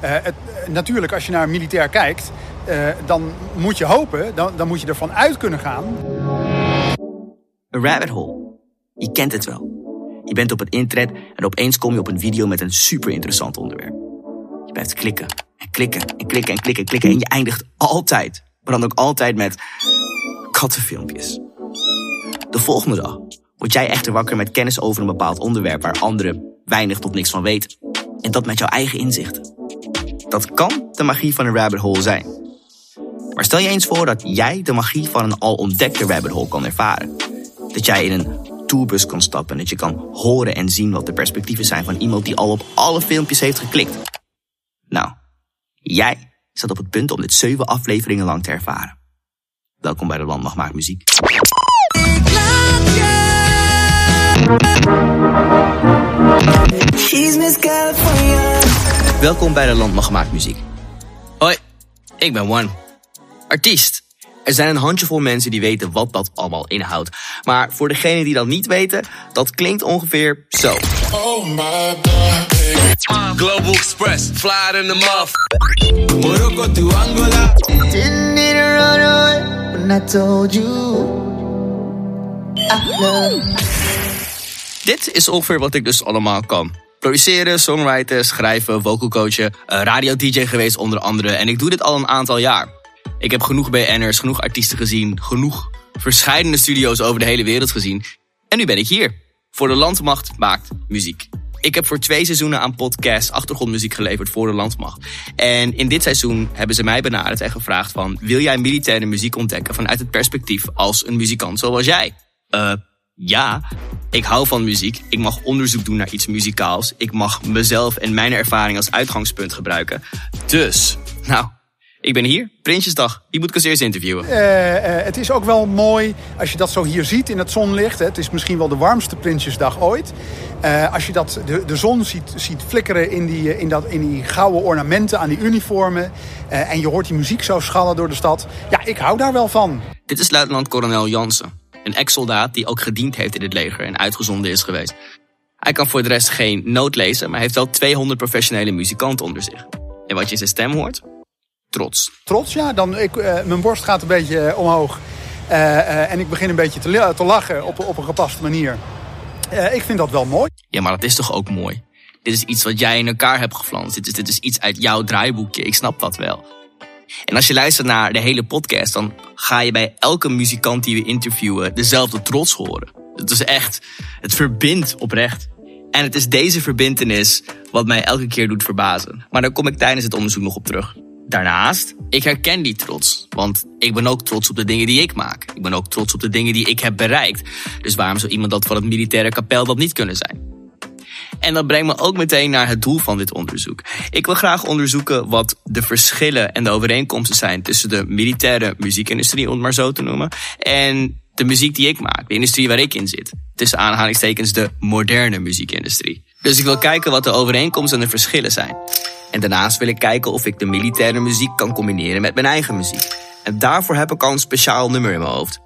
Eh, het, natuurlijk, als je naar militair kijkt, dan moet je hopen, dan, dan moet je ervan uit kunnen gaan. Een rabbit hole. Je kent het wel. Je bent op het internet en opeens kom je op een video met een super interessant onderwerp. Je blijft klikken en klikken en klikken en klikken en klikken en je eindigt altijd, maar dan ook altijd met kattenfilmpjes. De volgende dag word jij echter wakker met kennis over een bepaald onderwerp waar anderen weinig tot niks van weten. En dat met jouw eigen inzichten. Dat kan de magie van een rabbit hole zijn. Maar stel je eens voor dat jij de magie van een al ontdekte rabbit hole kan ervaren. Dat jij in een tourbus kan stappen en dat je kan horen en zien wat de perspectieven zijn van iemand die al op alle filmpjes heeft geklikt. Nou, jij staat op het punt om dit zeven afleveringen lang te ervaren. Welkom bij de Landmacht Maakt Muziek. Welkom bij de Landmacht Maakt Muziek. Hoi, ik ben One, artiest. Er zijn een handjevol mensen die weten wat dat allemaal inhoudt. Maar voor degenen die dat niet weten, dat klinkt ongeveer zo. Oh my God. Global Express, fly in the muff. Morocco to Angola. Didn't need to run away when I told you. I love. Dit is ongeveer wat ik dus allemaal kan. Produceren, songwriten, schrijven, vocal coachen, radio-dj geweest onder andere. En ik doe dit al een aantal jaar. Ik heb genoeg BN'ers, genoeg artiesten gezien, genoeg verschillende studio's over de hele wereld gezien. En nu ben ik hier. Voor de Landmacht maakt muziek. Ik heb voor twee seizoenen aan podcast achtergrondmuziek geleverd voor de Landmacht. En in dit seizoen hebben ze mij benaderd en gevraagd van... wil jij militaire muziek ontdekken vanuit het perspectief als een muzikant zoals jij? Uh, ja, ik hou van muziek. Ik mag onderzoek doen naar iets muzikaals. Ik mag mezelf en mijn ervaring als uitgangspunt gebruiken. Dus, nou, ik ben hier, Prinsjesdag. Die moet ik als eerst interviewen. Uh, uh, het is ook wel mooi als je dat zo hier ziet in het zonlicht. Hè. Het is misschien wel de warmste Prinsjesdag ooit. Uh, als je dat, de, de zon ziet, ziet flikkeren in die, in, dat, in die gouden ornamenten aan die uniformen. en je hoort die muziek zo schallen door de stad. Ja, ik hou daar wel van. Dit is luitenant-kolonel Jansen. Een ex-soldaat die ook gediend heeft in het leger en uitgezonden is geweest. Hij kan voor de rest geen noot lezen, maar heeft wel 200 professionele muzikanten onder zich. En wat je in zijn stem hoort? Trots. Trots, ja. Dan, ik, uh, mijn borst gaat een beetje uh, omhoog. Uh, en ik begin een beetje te, te lachen op, op een gepaste manier. ik vind dat wel mooi. Ja, maar dat is toch ook mooi? Dit is iets wat jij in elkaar hebt geflanst. Dit is, dit is iets uit jouw draaiboekje. Ik snap dat wel. En als je luistert naar de hele podcast, dan ga je bij elke muzikant die we interviewen dezelfde trots horen. Het is echt, het verbindt oprecht. En het is deze verbintenis wat mij elke keer doet verbazen. Maar daar kom ik tijdens het onderzoek nog op terug. Daarnaast, ik herken die trots. Want ik ben ook trots op de dingen die ik maak. Ik ben ook trots op de dingen die ik heb bereikt. Dus waarom zou iemand dat van het militaire kapel dat niet kunnen zijn? En dat brengt me ook meteen naar het doel van dit onderzoek. Ik wil graag onderzoeken wat de verschillen en de overeenkomsten zijn tussen de militaire muziekindustrie, om het maar zo te noemen, en de muziek die ik maak, de industrie waar ik in zit. Tussen aanhalingstekens de moderne muziekindustrie. Dus ik wil kijken wat de overeenkomsten en de verschillen zijn. En daarnaast wil ik kijken of ik de militaire muziek kan combineren met mijn eigen muziek. En daarvoor heb ik al een speciaal nummer in mijn hoofd.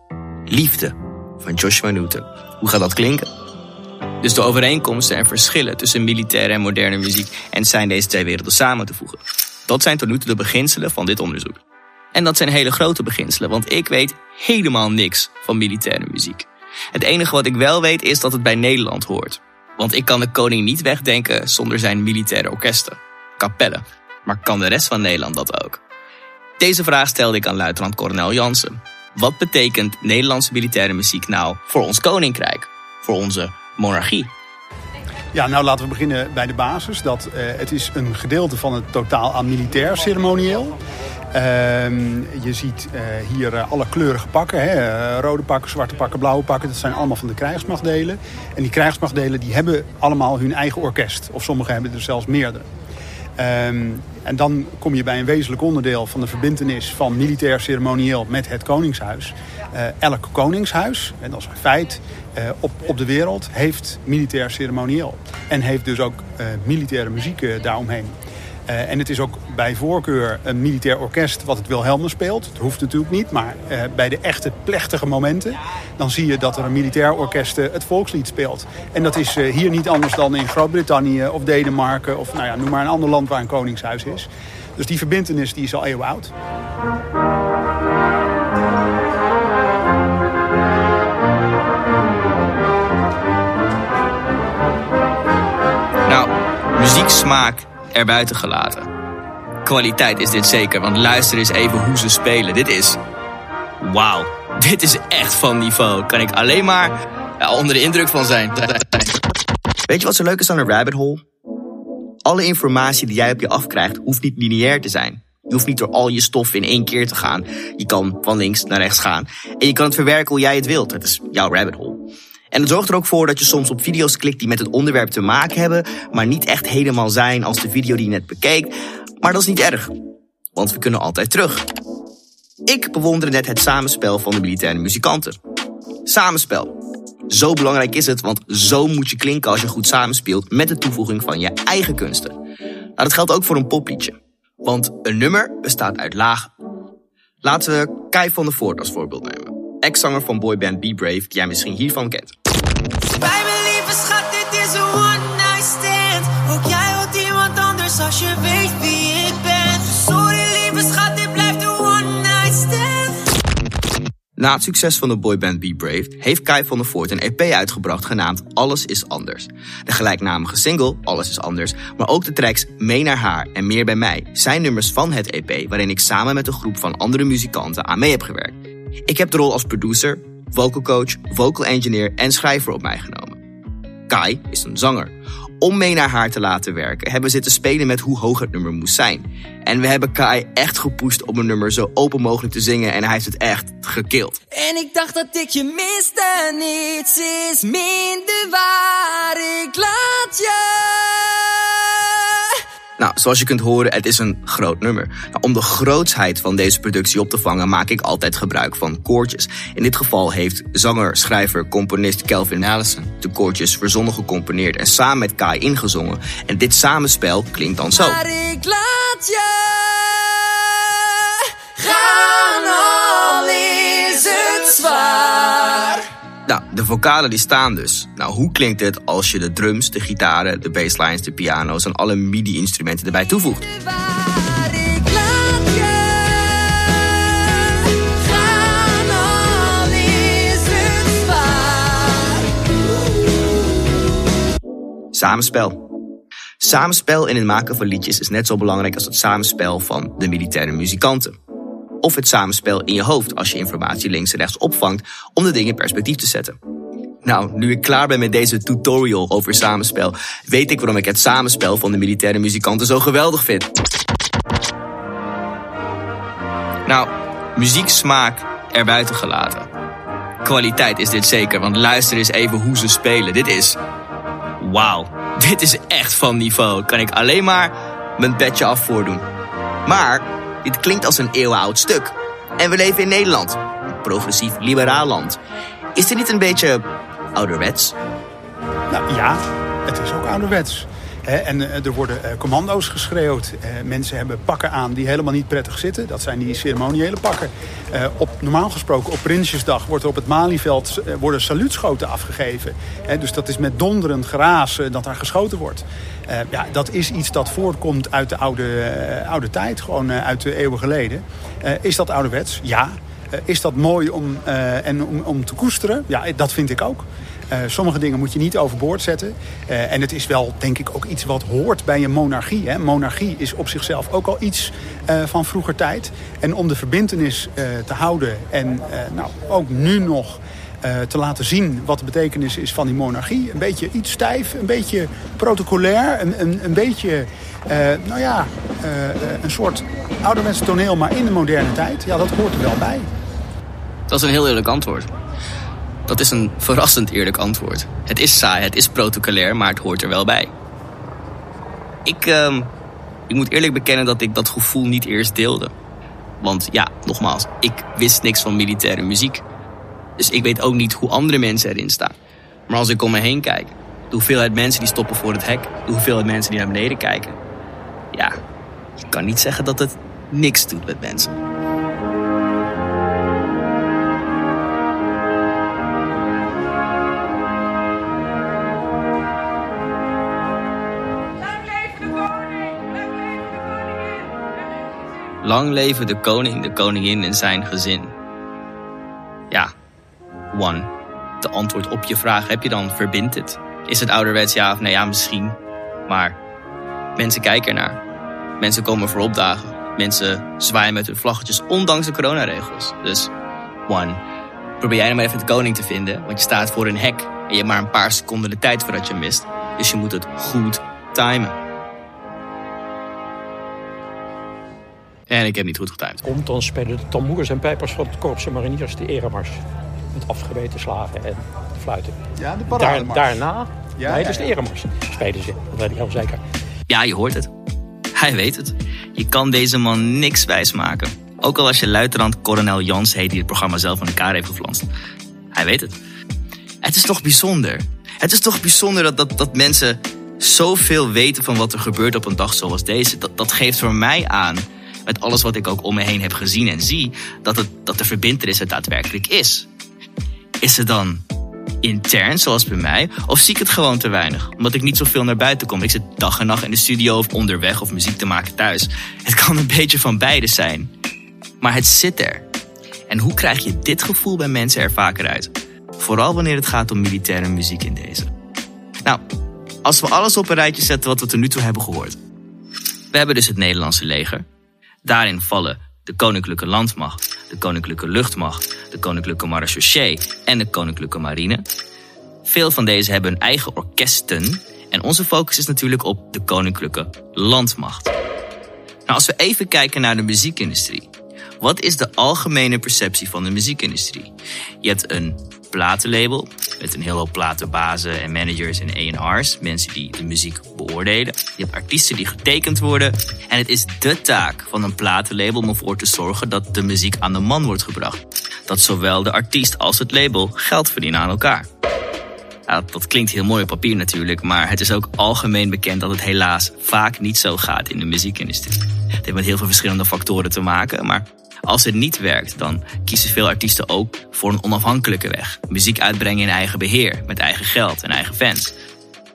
Liefde van Joshua Newton. Hoe gaat dat klinken? Dus de overeenkomsten en verschillen tussen militaire en moderne muziek en zijn deze twee werelden samen te voegen. Dat zijn tot nu toe de beginselen van dit onderzoek. En dat zijn hele grote beginselen, want ik weet helemaal niks van militaire muziek. Het enige wat ik wel weet is dat het bij Nederland hoort. Want ik kan de koning niet wegdenken zonder zijn militaire orkesten, kapellen. Maar kan de rest van Nederland dat ook? Deze vraag stelde ik aan luitenant-kolonel Jansen. Wat betekent Nederlandse militaire muziek nou voor ons koninkrijk? Voor onze monarchie? Ja, nou laten we beginnen bij de basis. Dat, uh, het is een gedeelte van het totaal aan militair ceremonieel. Ehm, je ziet uh, hier uh, alle kleurige pakken. Hè? rode pakken, zwarte pakken, blauwe pakken. Dat zijn allemaal van de krijgsmachtdelen. En die krijgsmachtdelen die hebben allemaal hun eigen orkest. Of sommige hebben er zelfs meerdere. Um, en dan kom je bij een wezenlijk onderdeel van de verbindenis van militair ceremonieel met het Koningshuis. Uh, elk Koningshuis, en dat is een feit, uh, op, op de wereld heeft militair ceremonieel. En heeft dus ook uh, militaire muziek daaromheen. En het is ook bij voorkeur een militair orkest wat het Wilhelmus speelt. Dat hoeft natuurlijk niet, maar bij de echte plechtige momenten... dan zie je dat er een militair orkest het volkslied speelt. En dat is hier niet anders dan in Groot-Brittannië of Denemarken... of nou ja, noem maar een ander land waar een koningshuis is. Dus die verbindenis die is al eeuwen oud. Muzieksmaak erbuiten gelaten. Kwaliteit is dit zeker, want luister eens even hoe ze spelen. Dit is... Wauw, dit is echt van niveau. Kan ik alleen maar onder de indruk van zijn. Weet je wat zo leuk is aan een rabbit hole? Alle informatie die jij op je afkrijgt hoeft niet lineair te zijn. Je hoeft niet door al je stof in één keer te gaan. Je kan van links naar rechts gaan. En je kan het verwerken hoe jij het wilt. Het is jouw rabbit hole. En het zorgt er ook voor dat je soms op video's klikt die met het onderwerp te maken hebben, maar niet echt helemaal zijn als de video die je net bekeek. Maar dat is niet erg, want we kunnen altijd terug. Ik bewonderde net het samenspel van de militaire muzikanten. Samenspel. Zo belangrijk is het, want zo moet je klinken als je goed samenspeelt met de toevoeging van je eigen kunsten. Nou, dat geldt ook voor een popliedje. Want een nummer bestaat uit lagen. Laten we Kai van der Voort als voorbeeld nemen. Ex-zanger van boyband Be Brave, die jij misschien hiervan kent. Bij mijn lieve schat, dit is een one night stand. Ook jij hoort iemand anders als je weet wie ik ben. Sorry lieve schat, dit blijft een one night stand. Na het succes van de boyband Be Brave heeft Kai van der Voort een EP uitgebracht genaamd Alles is Anders. De gelijknamige single Alles is Anders, maar ook de tracks Mee naar haar en Meer bij mij zijn nummers van het EP waarin ik samen met een groep van andere muzikanten aan mee heb gewerkt. Ik heb de rol als producer, vocal coach, vocal engineer en schrijver op mij genomen. Kai is een zanger. Om mee naar haar te laten werken hebben we zitten spelen met hoe hoog het nummer moest zijn. En we hebben Kai echt gepusht om een nummer zo open mogelijk te zingen en hij heeft het echt gekild. En ik dacht dat ik je miste, niets is minder waar, ik laat je. Nou, zoals je kunt horen, het is een groot nummer. Nou, om de grootsheid van deze productie op te vangen, maak ik altijd gebruik van koortjes. In dit geval heeft zanger, schrijver, componist Kelvin Allison de koortjes verzonnen gecomponeerd en samen met Kai ingezongen. En dit samenspel klinkt dan zo. Ik laat je gaan, al is het zwaar. Nou, de vocalen die staan dus. Nou, hoe klinkt het als je de drums, de gitaren, de basslines, de piano's en alle MIDI-instrumenten erbij toevoegt? Samenspel. Samenspel in het maken van liedjes is net zo belangrijk als het samenspel van de militaire muzikanten of het samenspel in je hoofd als je informatie links en rechts opvangt om de dingen in perspectief te zetten. Nou, nu ik klaar ben met deze tutorial over samenspel, weet ik waarom ik het samenspel van de militaire muzikanten zo geweldig vind. Nou, muzieksmaak erbuiten gelaten. Kwaliteit is dit zeker, want luister eens even hoe ze spelen. Dit is. Wauw, dit is echt van niveau. Kan ik alleen maar mijn petje af voordoen. Maar dit klinkt als een eeuwenoud stuk. En we leven in Nederland, een progressief liberaal land. Is dit niet een beetje ouderwets? Nou ja, het is ook ouderwets. En eh, er worden eh, commando's geschreeuwd. Eh, mensen hebben pakken aan die helemaal niet prettig zitten. Dat zijn die ceremoniële pakken. Op, normaal gesproken op Prinsjesdag wordt er op het Malieveld worden saluutschoten afgegeven. Dus dat is met donderend geraas dat daar geschoten wordt. Ja, dat is iets dat voortkomt uit de oude, oude tijd. Gewoon uit de eeuwen geleden. Is dat ouderwets? Ja. Is dat mooi om, en om te koesteren? Ja, dat vind ik ook. Uh, sommige dingen moet je niet overboord zetten. Uh, en het is wel, denk ik, ook iets wat hoort bij een monarchie. Hè. Monarchie is op zichzelf ook al iets uh, van vroeger tijd. En om de verbindenis te houden en nou, ook nu nog te laten zien wat de betekenis is van die monarchie. Een beetje iets stijf, een beetje protocolair, een, een, een beetje, nou ja, een soort ouderwets toneel, maar in de moderne tijd. Ja, dat hoort er wel bij. Dat is een heel eerlijk antwoord. Dat is een verrassend eerlijk antwoord. Het is saai, het is protocolair, maar het hoort er wel bij. Ik, uh, ik moet eerlijk bekennen dat ik dat gevoel niet eerst deelde. Want ja, nogmaals, ik wist niks van militaire muziek. Dus ik weet ook niet hoe andere mensen erin staan. Maar als ik om me heen kijk, de hoeveelheid mensen die stoppen voor het hek, de hoeveelheid mensen die naar beneden kijken. Ja, Je kan niet zeggen dat het niks doet met mensen. Lang leven de koning, de koningin en zijn gezin. Ja, one. De antwoord op je vraag heb je dan, verbindt het? Is het ouderwets ja of nee? Ja, misschien. Maar mensen kijken ernaar. Mensen komen voor opdagen. Mensen zwaaien met hun vlaggetjes, ondanks de coronaregels. Dus, one. Probeer jij nou maar even de koning te vinden, want je staat voor een hek en je hebt maar een paar seconden de tijd voordat je mist. Dus je moet het goed timen. En ik heb niet goed getimed. Komt, dan spelen de tamboers en pijpers van het Korps en Mariniers de eremars. Met afgebeten slagen en fluiten. Ja, de Daar, parademars. daarna, Ja, nee, ja, dus de eremars spelen ze. Dat weet ik heel zeker. Ja, je hoort het. Hij weet het. Je kan deze man niks wijsmaken. Ook al als je luitenant Coronel Jans heet die het programma zelf aan elkaar heeft geflanst. Hij weet het. Het is toch bijzonder. Het is toch bijzonder dat, dat, dat mensen zoveel weten van wat er gebeurt op een dag zoals deze. Dat, dat geeft voor mij aan, met alles wat ik ook om me heen heb gezien en zie, dat, het, dat de verbintenis het daadwerkelijk is. Is het dan intern, zoals bij mij? Of zie ik het gewoon te weinig? Omdat ik niet zoveel naar buiten kom. Ik zit dag en nacht in de studio of onderweg of muziek te maken thuis. Het kan een beetje van beide zijn. Maar het zit er. En hoe krijg je dit gevoel bij mensen er vaker uit? Vooral wanneer het gaat om militaire muziek in deze. Nou, als we alles op een rijtje zetten wat we tot nu toe hebben gehoord. We hebben dus het Nederlandse leger. Daarin vallen de Koninklijke Landmacht, de Koninklijke Luchtmacht, de Koninklijke Marechaussee en de Koninklijke Marine. Veel van deze hebben hun eigen orkesten en onze focus is natuurlijk op de Koninklijke Landmacht. Nou, als we even kijken naar de muziekindustrie. Wat is de algemene perceptie van de muziekindustrie? Je hebt een platenlabel met een heel hoop platenbazen en managers en A&R's, mensen die de muziek beoordelen. Je hebt artiesten die getekend worden en het is de taak van een platenlabel om ervoor te zorgen dat de muziek aan de man wordt gebracht. Dat zowel de artiest als het label geld verdienen aan elkaar. Ja, dat klinkt heel mooi op papier natuurlijk, maar het is ook algemeen bekend dat het helaas vaak niet zo gaat in de muziekindustrie. Het heeft met heel veel verschillende factoren te maken, maar als het niet werkt, dan kiezen veel artiesten ook voor een onafhankelijke weg. Muziek uitbrengen in eigen beheer, met eigen geld en eigen fans.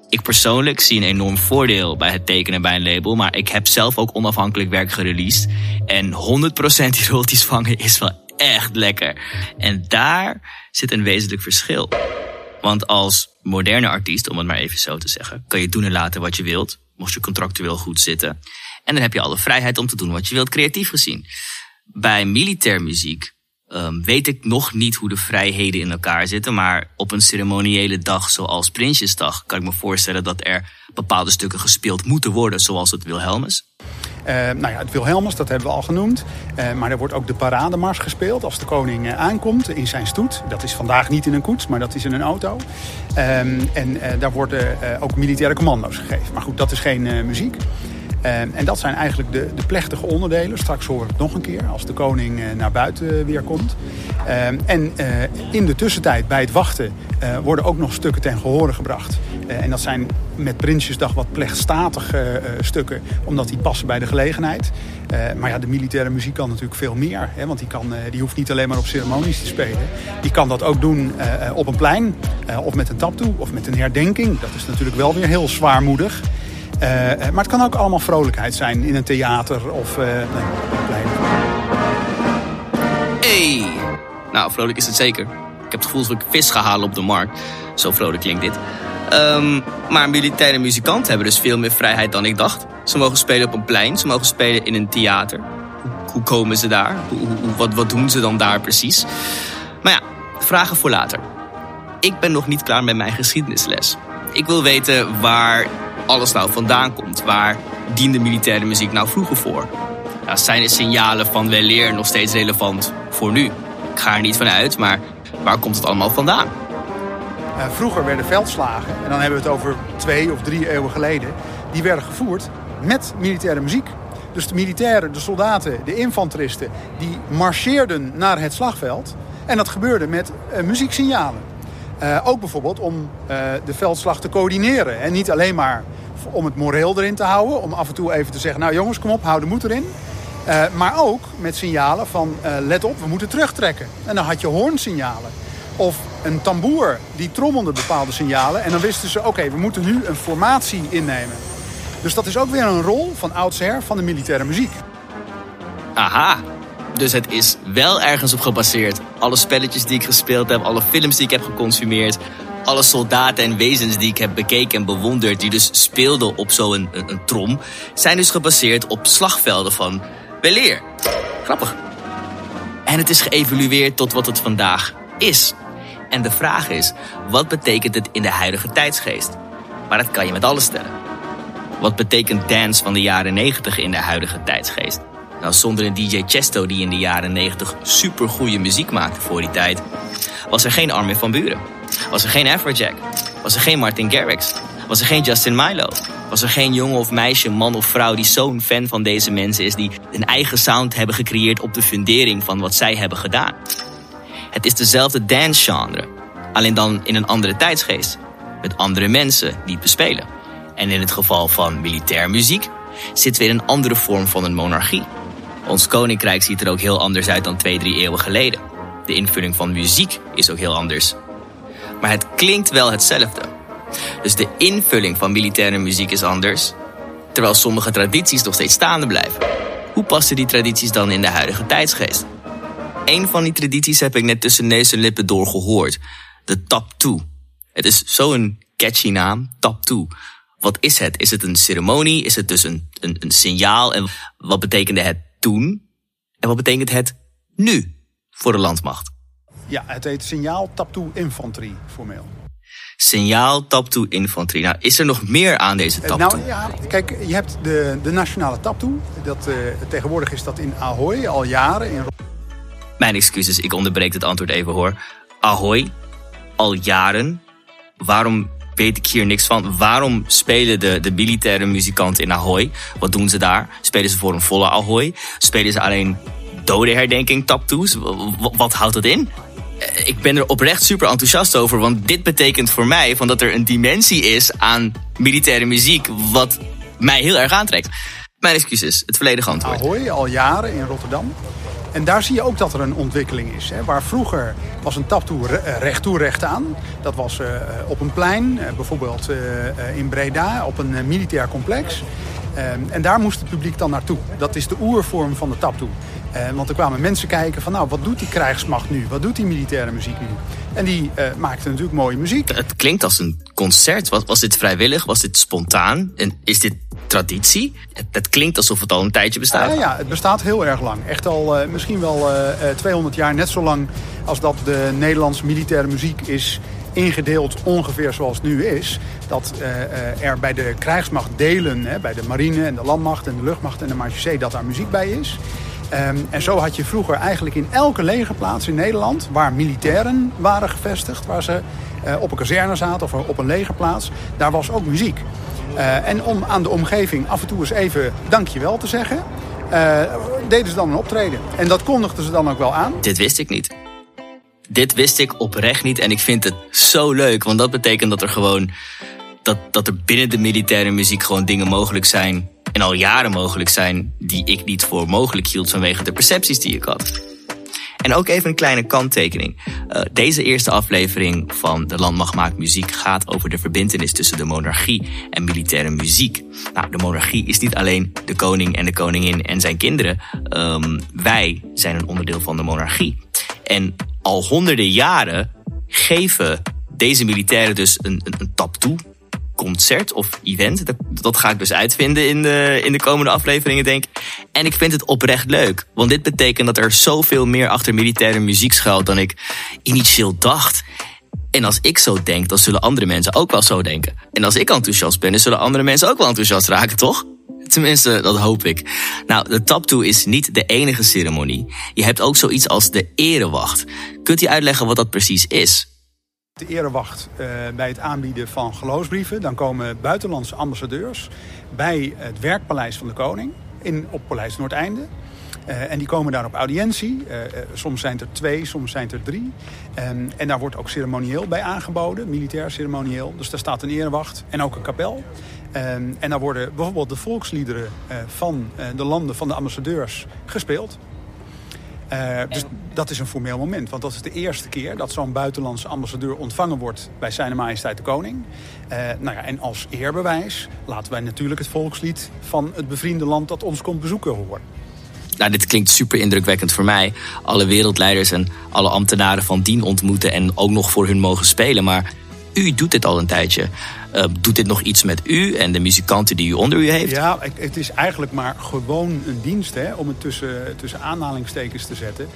Ik persoonlijk zie een enorm voordeel bij het tekenen bij een label, maar ik heb zelf ook onafhankelijk werk gereleased. En 100% die royalties vangen is wel echt lekker. En daar zit een wezenlijk verschil. Want als moderne artiest, om het maar even zo te zeggen, kan je doen en laten wat je wilt, mocht je contractueel goed zitten. En dan heb je alle vrijheid om te doen wat je wilt, creatief gezien. Bij militair muziek um, weet ik nog niet hoe de vrijheden in elkaar zitten, maar op een ceremoniële dag zoals Prinsjesdag kan ik me voorstellen dat er bepaalde stukken gespeeld moeten worden, zoals het Wilhelmus. Uh, nou ja, het Wilhelmus, dat hebben we al genoemd. Uh, maar er wordt ook de parademars gespeeld als de koning uh, aankomt in zijn stoet. Dat is vandaag niet in een koets, maar dat is in een auto. Um, en daar worden ook militaire commando's gegeven. Maar goed, dat is geen muziek. Um, en dat zijn eigenlijk de, de, plechtige onderdelen. Straks horen we het nog een keer als de koning naar buiten weer komt. Um, en in de tussentijd bij het wachten worden ook nog stukken ten gehore gebracht. en dat zijn met Prinsjesdag wat plechtstatige stukken, omdat die passen bij de gelegenheid. Maar ja, de militaire muziek kan natuurlijk veel meer. Want die, kan, die hoeft niet alleen maar op ceremonies te spelen. Die kan dat ook doen op een plein. of met een taptoe. Of met een herdenking. Dat is natuurlijk wel weer heel zwaarmoedig. Maar het kan ook allemaal vrolijkheid zijn in een theater of nee, op een plein. Hey! Nou, vrolijk is het zeker. Ik heb het gevoel dat ik vis ga halen op de markt. Zo vrolijk klinkt dit. Um, maar militaire muzikanten hebben dus veel meer vrijheid dan ik dacht. Ze mogen spelen op een plein, ze mogen spelen in een theater. Hoe, komen ze daar? Wat, wat doen ze dan daar precies? Maar ja, vragen voor later. Ik ben nog niet klaar met mijn geschiedenisles. Ik wil weten waar alles nou vandaan komt. Waar diende militaire muziek nou vroeger voor? Zijn de signalen van weleer nog steeds relevant voor nu? Ik ga er niet van uit, maar waar komt het allemaal vandaan? Vroeger werden veldslagen, en dan hebben we het over twee of drie eeuwen geleden, die werden gevoerd met militaire muziek. Dus de militairen, de soldaten, de infanteristen, die marcheerden naar het slagveld. En dat gebeurde met uh, muzieksignalen. Uh, ook bijvoorbeeld om de veldslag te coördineren. En niet alleen maar om het moreel erin te houden. Om af en toe even te zeggen, nou jongens, kom op, hou de moed erin. Uh, maar ook met signalen van, uh, let op, we moeten terugtrekken. En dan had je hoornsignalen. Of een tamboer, die trommelde bepaalde signalen. En dan wisten ze, oké, we moeten nu een formatie innemen. Dus dat is ook weer een rol van oudsher van de militaire muziek. Aha, dus het is wel ergens op gebaseerd. Alle spelletjes die ik gespeeld heb, alle films die ik heb geconsumeerd... alle soldaten en wezens die ik heb bekeken en bewonderd... die dus speelden op zo'n een, een, trom... zijn dus gebaseerd op slagvelden van weleer. Grappig. En het is geëvolueerd tot wat het vandaag is. En de vraag is, wat betekent het in de huidige tijdsgeest? Maar dat kan je met alles stellen. Wat betekent dance van de jaren 90 in de huidige tijdsgeest? Nou, zonder een DJ Chesto die in de jaren 90 supergoeie muziek maakte voor die tijd, was er geen Armin van Buren. Was er geen Afrojack. Was er geen Martin Garrix. Was er geen Justin Milo. Was er geen jongen of meisje, man of vrouw die zo'n fan van deze mensen is, die een eigen sound hebben gecreëerd op de fundering van wat zij hebben gedaan. Het is dezelfde dance genre, alleen dan in een andere tijdsgeest, met andere mensen die bespelen. En in het geval van militair muziek zit weer een andere vorm van een monarchie. Ons koninkrijk ziet er ook heel anders uit dan twee, drie eeuwen geleden. De invulling van muziek is ook heel anders. Maar het klinkt wel hetzelfde. Dus de invulling van militaire muziek is anders, terwijl sommige tradities nog steeds staande blijven. Hoe passen die tradities dan in de huidige tijdsgeest? Een van die tradities heb ik net tussen neus en lippen doorgehoord. De tap toe. Het is zo'n catchy naam, tap toe. Wat is het? Is het een ceremonie? Is het dus een, een, een signaal? En wat betekende het toen? En wat betekent het nu voor de landmacht? Ja, het heet signaal taptoe infanterie formeel. Signaal taptoe infanterie. Nou, is er nog meer aan deze taptoe? Nou ja, kijk, je hebt de, de nationale taptoe. Dat, uh, tegenwoordig is dat in Ahoy al jaren. In... Mijn excuses, ik onderbreek het antwoord even hoor. Ahoy, al jaren. Waarom weet ik hier niks van. Waarom spelen de, de militaire muzikanten in Ahoy? Wat doen ze daar? Spelen ze voor een volle Ahoy? Spelen ze alleen dode herdenking taptoes? Wat houdt dat in? Eh, ik ben er oprecht super enthousiast over, want dit betekent voor mij van dat er een dimensie is aan militaire muziek wat mij heel erg aantrekt. Mijn excuses, het volledige antwoord. Ahoy, al jaren in Rotterdam. En daar zie je ook dat er een ontwikkeling is. Hè. Waar vroeger was een taptoe eh, recht toe recht aan. Dat was uh, op een plein, uh, bijvoorbeeld in Breda, op een militair complex. Ehm, en daar moest het publiek dan naartoe. Dat is de oervorm van de taptoe. Want er kwamen mensen kijken van, nou, wat doet die krijgsmacht nu? Wat doet die militaire muziek nu? En die maakte natuurlijk mooie muziek. Het klinkt als een concert. Was, was dit vrijwillig? Was dit spontaan? En is dit traditie. Het, het, klinkt alsof het al een tijdje bestaat. Ja, ja het bestaat heel erg lang. Echt al uh, misschien wel uh, 200 jaar, net zo lang als dat de Nederlandse militaire muziek is ingedeeld ongeveer zoals het nu is. Dat uh, er bij de krijgsmacht delen, hè, bij de marine en de landmacht en de luchtmacht en de marechaussee, dat daar muziek bij is. Um, en zo had je vroeger eigenlijk in elke legerplaats in Nederland... waar militairen waren gevestigd, waar ze uh, op een kazerne zaten of op een legerplaats... daar was ook muziek. Uh, en om aan de omgeving af en toe eens even dankjewel te zeggen... Uh, deden ze dan een optreden. En dat kondigden ze dan ook wel aan. Dit wist ik niet. Dit wist ik oprecht niet en ik vind het zo leuk. Want dat betekent dat er gewoon... Dat, dat er binnen de militaire muziek gewoon dingen mogelijk zijn... en al jaren mogelijk zijn... die ik niet voor mogelijk hield vanwege de percepties die ik had. En ook even een kleine kanttekening. Uh, deze eerste aflevering van De Landmacht Maakt Muziek gaat over de verbindenis tussen de monarchie en militaire muziek. Nou, de monarchie is niet alleen de koning en de koningin en zijn kinderen. Um, wij zijn een onderdeel van de monarchie. En al honderden jaren geven deze militairen dus een, een, een tap toe concert of event. Dat, dat ga ik dus uitvinden in de, in de komende afleveringen, denk ik. En ik vind het oprecht leuk. Want dit betekent dat er zoveel meer achter militaire muziek schuilt dan ik initieel dacht. En als ik zo denk, dan zullen andere mensen ook wel zo denken. En als ik enthousiast ben, dan zullen andere mensen ook wel enthousiast raken, toch? Tenminste, dat hoop ik. Nou, de taptoe is niet de enige ceremonie. Je hebt ook zoiets als de erewacht. Kunt u uitleggen wat dat precies is? De erewacht uh, bij het aanbieden van geloofsbrieven. Dan komen buitenlandse ambassadeurs bij het werkpaleis van de koning in, op Paleis Noordeinde. Uh, en die komen daar op audiëntie. Uh, soms zijn er twee, soms zijn er drie. Um, en daar wordt ook ceremonieel bij aangeboden, militair ceremonieel. Dus daar staat een erewacht en ook een kapel. Ehm, en dan worden bijvoorbeeld de volksliederen van de landen van de ambassadeurs gespeeld. Uh, dus dat is een formeel moment. Want dat is de eerste keer dat zo'n buitenlandse ambassadeur ontvangen wordt bij zijn majesteit de koning. Uh, nou ja, en als eerbewijs laten wij natuurlijk het volkslied van het bevriende land dat ons komt bezoeken horen. Nou, dit klinkt super indrukwekkend voor mij. Alle wereldleiders en alle ambtenaren van dien ontmoeten en ook nog voor hun mogen spelen. Maar u doet dit al een tijdje. Uh, doet dit nog iets met u en de muzikanten die u onder u heeft? Ja, het is eigenlijk maar gewoon een dienst, hè, om het tussen, tussen aanhalingstekens te zetten.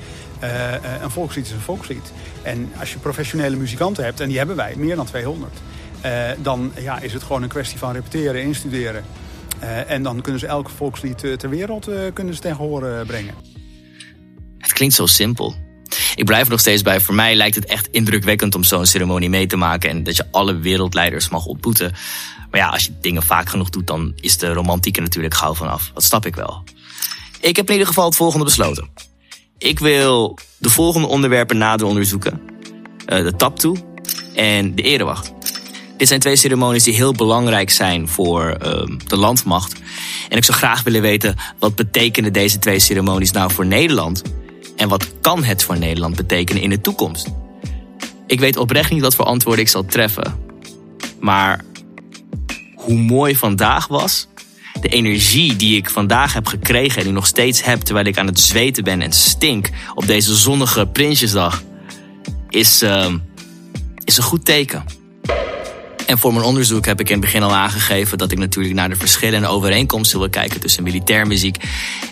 Uh, een volkslied is een volkslied. En als je professionele muzikanten hebt, en die hebben wij, meer dan 200... Uh, dan ja, is het gewoon een kwestie van repeteren, instuderen. en dan kunnen ze elk volkslied ter wereld kunnen ze tegen horen brengen. Het klinkt zo simpel. Ik blijf nog steeds bij. Voor mij lijkt het echt indrukwekkend om zo'n ceremonie mee te maken. En dat je alle wereldleiders mag ontmoeten. Maar ja, als je dingen vaak genoeg doet, dan is de romantiek er natuurlijk gauw vanaf. Dat snap ik wel. Ik heb in ieder geval het volgende besloten. Ik wil de volgende onderwerpen nader onderzoeken. Uh, de toe en de erewacht. Dit zijn twee ceremonies die heel belangrijk zijn voor uh, de landmacht. En ik zou graag willen weten, wat betekenen deze twee ceremonies nou voor Nederland? En wat kan het voor Nederland betekenen in de toekomst? Ik weet oprecht niet wat voor antwoorden ik zal treffen. Maar hoe mooi vandaag was, de energie die ik vandaag heb gekregen en die nog steeds heb terwijl ik aan het zweten ben en stink op deze zonnige Prinsjesdag, is, uh, is een goed teken. En voor mijn onderzoek heb ik in het begin al aangegeven dat ik natuurlijk naar de verschillende overeenkomsten wil kijken tussen militairmuziek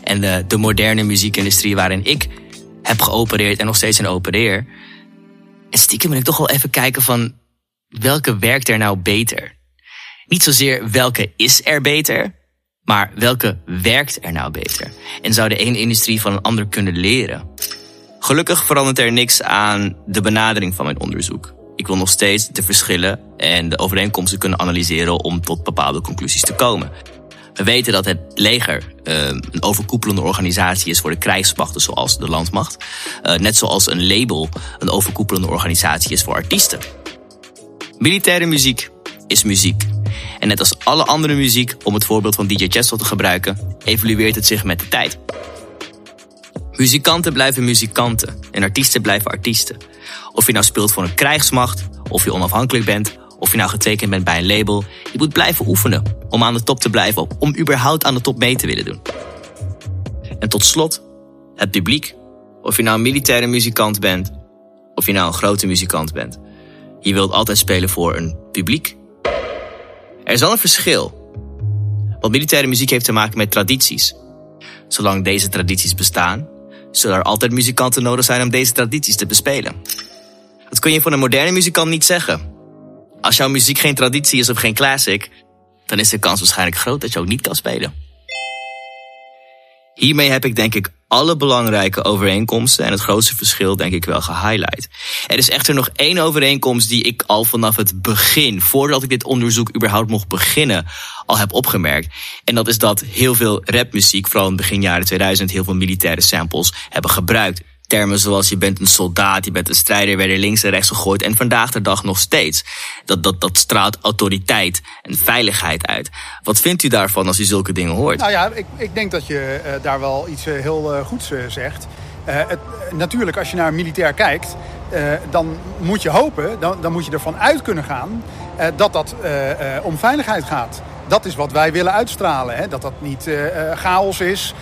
en de, de moderne muziekindustrie waarin ik heb geopereerd en nog steeds in opereer. En stiekem wil ik toch wel even kijken van welke werkt er nou beter? Niet zozeer welke is er beter, maar welke werkt er nou beter? En zou de ene industrie van een ander kunnen leren? Gelukkig verandert er niks aan de benadering van mijn onderzoek. Ik wil nog steeds de verschillen en de overeenkomsten kunnen analyseren om tot bepaalde conclusies te komen. We weten dat het leger uh, een overkoepelende organisatie is voor de krijgsmachten zoals de landmacht. Uh, net zoals een label een overkoepelende organisatie is voor artiesten. Militaire muziek is muziek. En net als alle andere muziek, om het voorbeeld van DJ Chesto te gebruiken, evolueert het zich met de tijd. Muzikanten blijven muzikanten en artiesten blijven artiesten. Of je nou speelt voor een krijgsmacht, of je onafhankelijk bent, of je nou getekend bent bij een label, je moet blijven oefenen om aan de top te blijven, om überhaupt aan de top mee te willen doen. En tot slot, het publiek. Of je nou een militaire muzikant bent, of je nou een grote muzikant bent. Je wilt altijd spelen voor een publiek. Er is wel een verschil. Want militaire muziek heeft te maken met tradities. Zolang deze tradities bestaan, zullen er altijd muzikanten nodig zijn om deze tradities te bespelen. Dat kun je voor een moderne muzikant niet zeggen. Als jouw muziek geen traditie is of geen classic, dan is de kans waarschijnlijk groot dat je ook niet kan spelen. Hiermee heb ik denk ik alle belangrijke overeenkomsten en het grootste verschil denk ik wel gehighlight. Er is echter nog één overeenkomst die ik al vanaf het begin, voordat ik dit onderzoek überhaupt mocht beginnen, al heb opgemerkt. En dat is dat heel veel rapmuziek, vooral in begin jaren 2000, heel veel militaire samples hebben gebruikt. Termen zoals je bent een soldaat, je bent een strijder werden links en rechts gegooid. En vandaag de dag nog steeds. Dat, dat, dat straalt autoriteit en veiligheid uit. Wat vindt u daarvan als u zulke dingen hoort? Nou ja, ik, ik denk dat je uh, daar wel iets uh, heel uh, goeds zegt. Het, natuurlijk, als je naar militair kijkt, dan moet je hopen, dan, dan moet je ervan uit kunnen gaan dat dat om veiligheid gaat dat is wat wij willen uitstralen. Hè? Dat dat niet chaos is,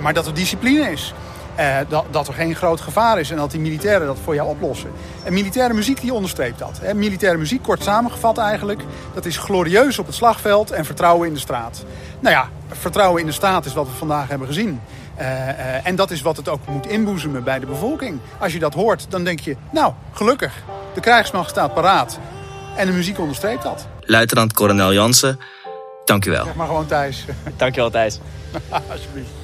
maar dat er discipline is. Uh, dat, dat, er geen groot gevaar is en dat die militairen dat voor jou oplossen. En militaire muziek die onderstreept dat. Hè. Militaire muziek, kort samengevat eigenlijk, dat is glorieus op het slagveld en vertrouwen in de straat. Nou ja, vertrouwen in de straat is wat we vandaag hebben gezien. Uh, uh, en dat is wat het ook moet inboezemen bij de bevolking. Als je dat hoort, dan denk je, nou, gelukkig. De krijgsmacht staat paraat. En de muziek onderstreept dat. Luitenant-kolonel Jansen, dank u wel. Zeg maar gewoon Thijs. Dank je wel, Thijs. Alsjeblieft.